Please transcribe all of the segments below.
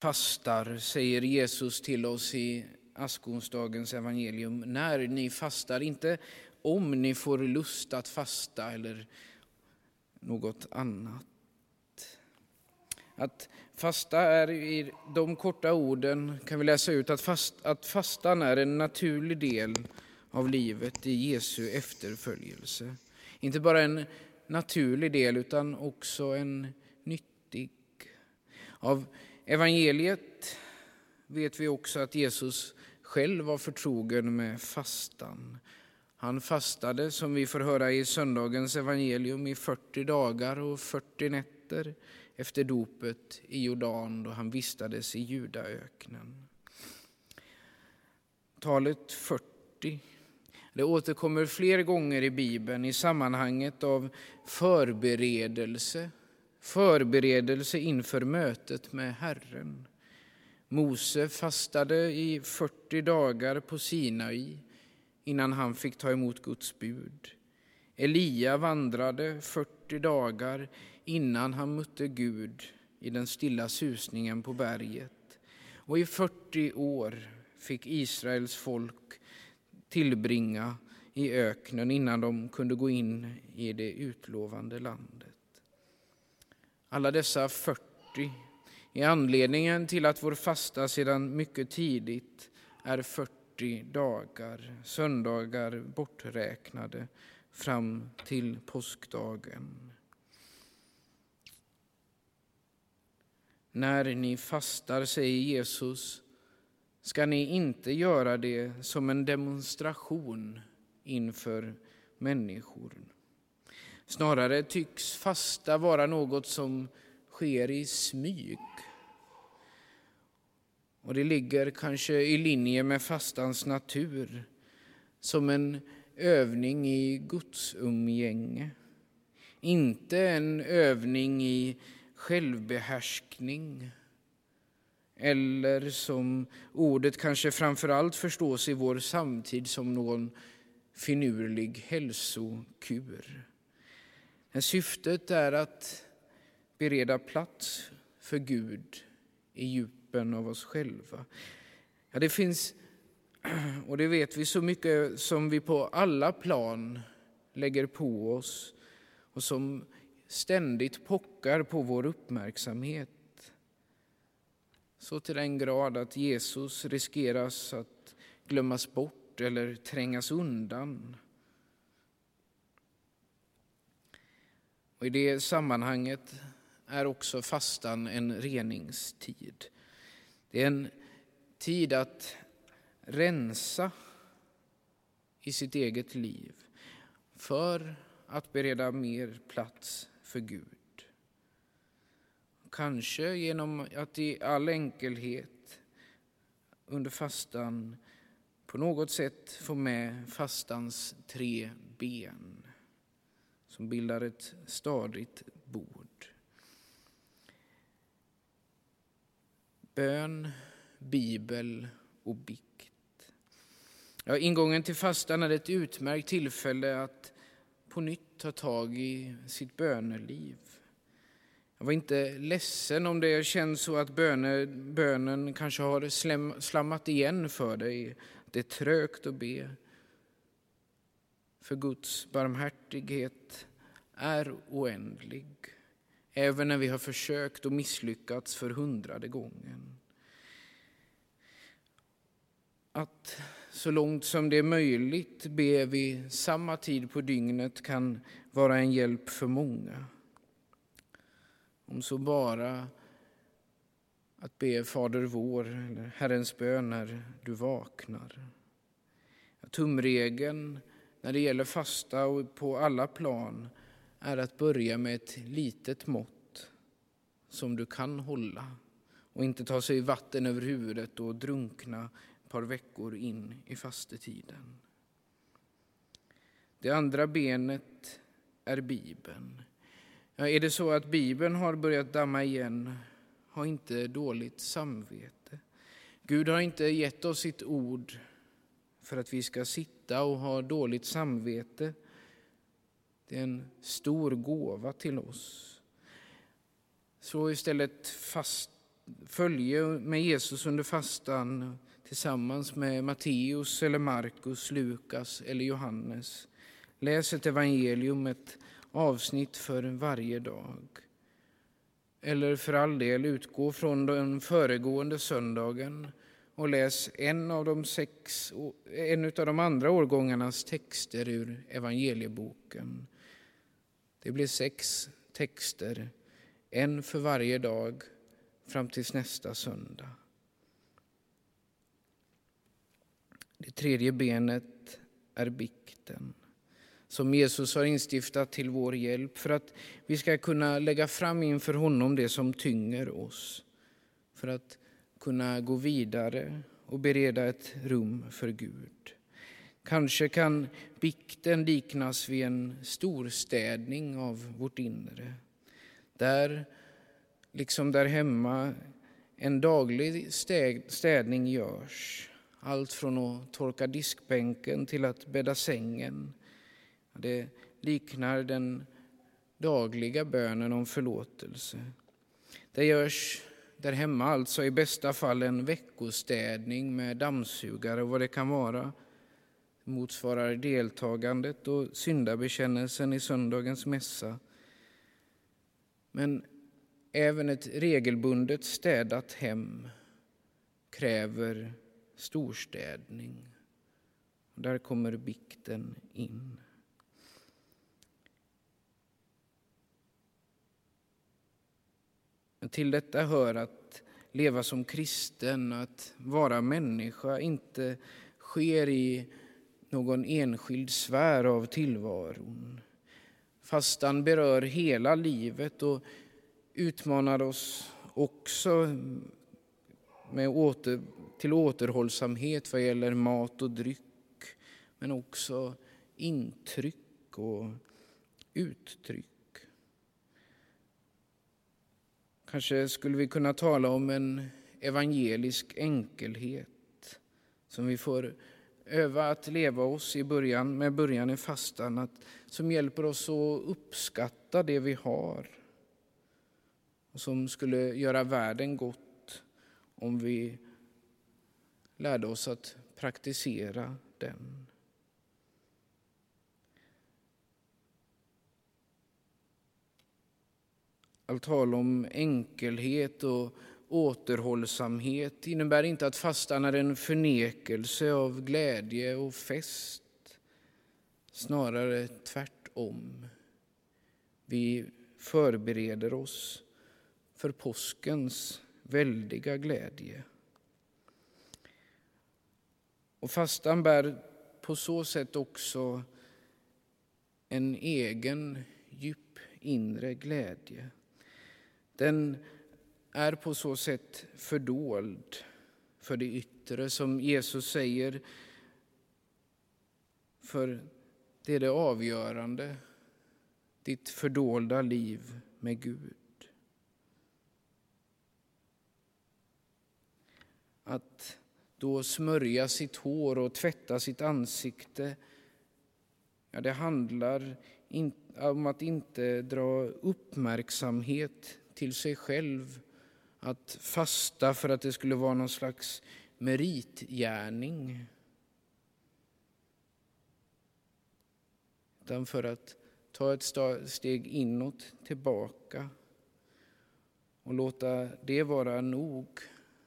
fastar, säger Jesus till oss i askonsdagens evangelium. När ni fastar, inte om ni får lust att fasta eller något annat. Att fasta är i de korta orden kan vi läsa ut att, fast, att fastan är en naturlig del av livet i Jesu efterföljelse. Inte bara en naturlig del utan också en nyttig. Av evangeliet vet vi också att Jesus själv var förtrogen med fastan. Han fastade, som vi får höra i söndagens evangelium, i 40 dagar och 40 nätter efter dopet i Jordan då han vistades i Judaöknen. Talet 40 det återkommer fler gånger i Bibeln i sammanhanget av förberedelse, förberedelse inför mötet med Herren. Mose fastade i 40 dagar på Sinai innan han fick ta emot Guds bud. Elia vandrade 40 dagar innan han mötte Gud i den stilla susningen på berget. Och i 40 år fick Israels folk tillbringa i öknen innan de kunde gå in i det utlovande landet. Alla dessa 40 är anledningen till att vår fasta sedan mycket tidigt är 40 dagar, söndagar borträknade, fram till påskdagen. När ni fastar, säger Jesus, ska ni inte göra det som en demonstration inför människor. Snarare tycks fasta vara något som sker i smyg. Och det ligger kanske i linje med fastans natur som en övning i gudsumgänge. Inte en övning i självbehärskning eller som ordet kanske framför allt förstås i vår samtid som någon finurlig hälsokur. Men syftet är att bereda plats för Gud i djupen av oss själva. Ja, det finns, och det vet vi, så mycket som vi på alla plan lägger på oss och som ständigt pockar på vår uppmärksamhet. Så till den grad att Jesus riskeras att glömmas bort eller trängas undan. Och I det sammanhanget är också fastan en reningstid. Det är en tid att rensa i sitt eget liv för att bereda mer plats för Gud. Kanske genom att i all enkelhet under fastan på något sätt få med fastans tre ben som bildar ett stadigt bord. Bön, bibel och bikt. Ja, ingången till fastan är ett utmärkt tillfälle att på nytt ta tag i sitt böneliv. Jag var inte ledsen om det känns så att böne, bönen kanske har slammat igen för dig. Det är trögt att be. För Guds barmhärtighet är oändlig. Även när vi har försökt och misslyckats för hundrade gången. Att så långt som det är möjligt be vid samma tid på dygnet kan vara en hjälp för många. Om så bara att be Fader vår eller Herrens bön när du vaknar. Tumregeln när det gäller fasta och på alla plan är att börja med ett litet mått som du kan hålla och inte ta sig vatten över huvudet och drunkna ett par veckor in i fastetiden. Det andra benet är Bibeln. Ja, är det så att Bibeln har börjat damma igen, ha inte dåligt samvete. Gud har inte gett oss sitt ord för att vi ska sitta och ha dåligt samvete. Det är en stor gåva till oss. Så istället fast, följe med Jesus under fastan tillsammans med Matteus eller Markus, Lukas eller Johannes. Läs ett evangelium, ett avsnitt för varje dag. Eller för all del, utgå från den föregående söndagen och läs en av de, sex, en av de andra årgångarnas texter ur evangelieboken. Det blir sex texter, en för varje dag fram till nästa söndag. Det tredje benet är bikten som Jesus har instiftat till vår hjälp för att vi ska kunna lägga fram inför honom det som tynger oss. För att kunna gå vidare och bereda ett rum för Gud. Kanske kan bikten liknas vid en storstädning av vårt inre. Där, liksom där hemma, en daglig städning görs. Allt från att torka diskbänken till att bädda sängen. Det liknar den dagliga bönen om förlåtelse. Det görs där hemma alltså i bästa fall en veckostädning med dammsugare och vad det kan vara. Det motsvarar deltagandet och syndabekännelsen i söndagens mässa. Men även ett regelbundet städat hem kräver storstädning. Där kommer bikten in. Till detta hör att leva som kristen, att vara människa, inte sker i någon enskild sfär av tillvaron. Fastan berör hela livet och utmanar oss också med åter, till återhållsamhet vad gäller mat och dryck, men också intryck och uttryck. Kanske skulle vi kunna tala om en evangelisk enkelhet som vi får öva att leva oss i början, med början i fastan, att, som hjälper oss att uppskatta det vi har och som skulle göra världen gott om vi lärde oss att praktisera den. Allt tal om enkelhet och återhållsamhet innebär inte att fastan är en förnekelse av glädje och fest. Snarare tvärtom. Vi förbereder oss för påskens väldiga glädje. Och fastan bär på så sätt också en egen djup inre glädje. Den är på så sätt fördold för det yttre, som Jesus säger. För det är det avgörande, ditt fördolda liv med Gud. Att då smörja sitt hår och tvätta sitt ansikte, ja, det handlar om att inte dra uppmärksamhet till sig själv att fasta för att det skulle vara någon slags meritgärning. Utan för att ta ett steg inåt, tillbaka och låta det vara nog.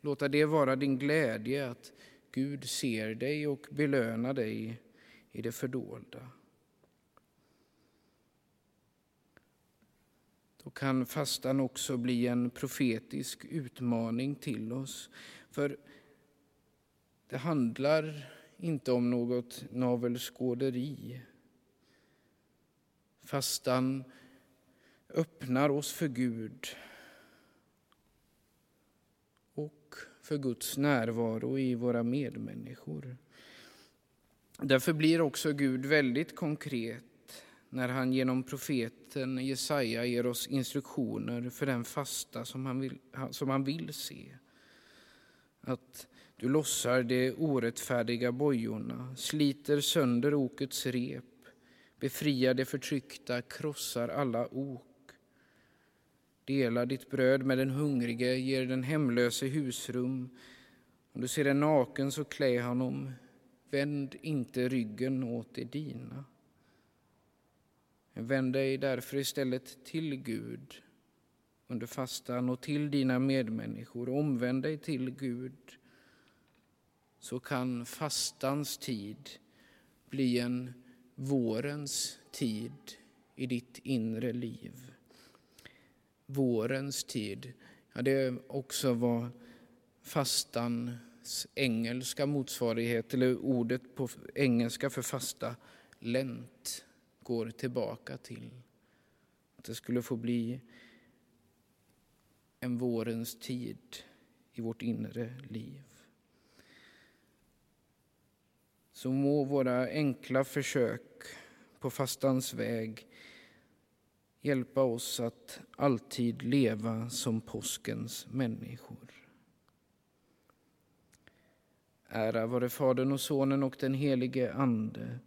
Låta det vara din glädje att Gud ser dig och belönar dig i det fördolda. Då kan fastan också bli en profetisk utmaning till oss. För det handlar inte om något navelskåderi. Fastan öppnar oss för Gud och för Guds närvaro i våra medmänniskor. Därför blir också Gud väldigt konkret när han genom profeten Jesaja ger oss instruktioner för den fasta som han vill, som han vill se. Att du lossar de orättfärdiga bojorna, sliter sönder okets rep, befriar de förtryckta, krossar alla ok. Dela ditt bröd med den hungrige, ger den hemlöse husrum. Om du ser en naken, så klä honom. Vänd inte ryggen åt det dina. Vänd dig därför istället till Gud under fastan och till dina medmänniskor. Omvänd dig till Gud så kan fastans tid bli en vårens tid i ditt inre liv. Vårens tid, ja, det är också vad fastans engelska motsvarighet, eller ordet på engelska för fasta, Lent, går tillbaka till. Att det skulle få bli en vårens tid i vårt inre liv. Så må våra enkla försök på fastans väg hjälpa oss att alltid leva som påskens människor. Ära vare Fadern och Sonen och den helige Ande,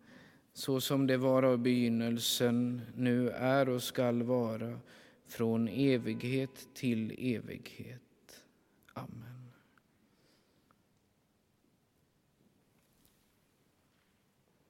så som det var av begynnelsen, nu är och skall vara, från evighet till evighet. Amen.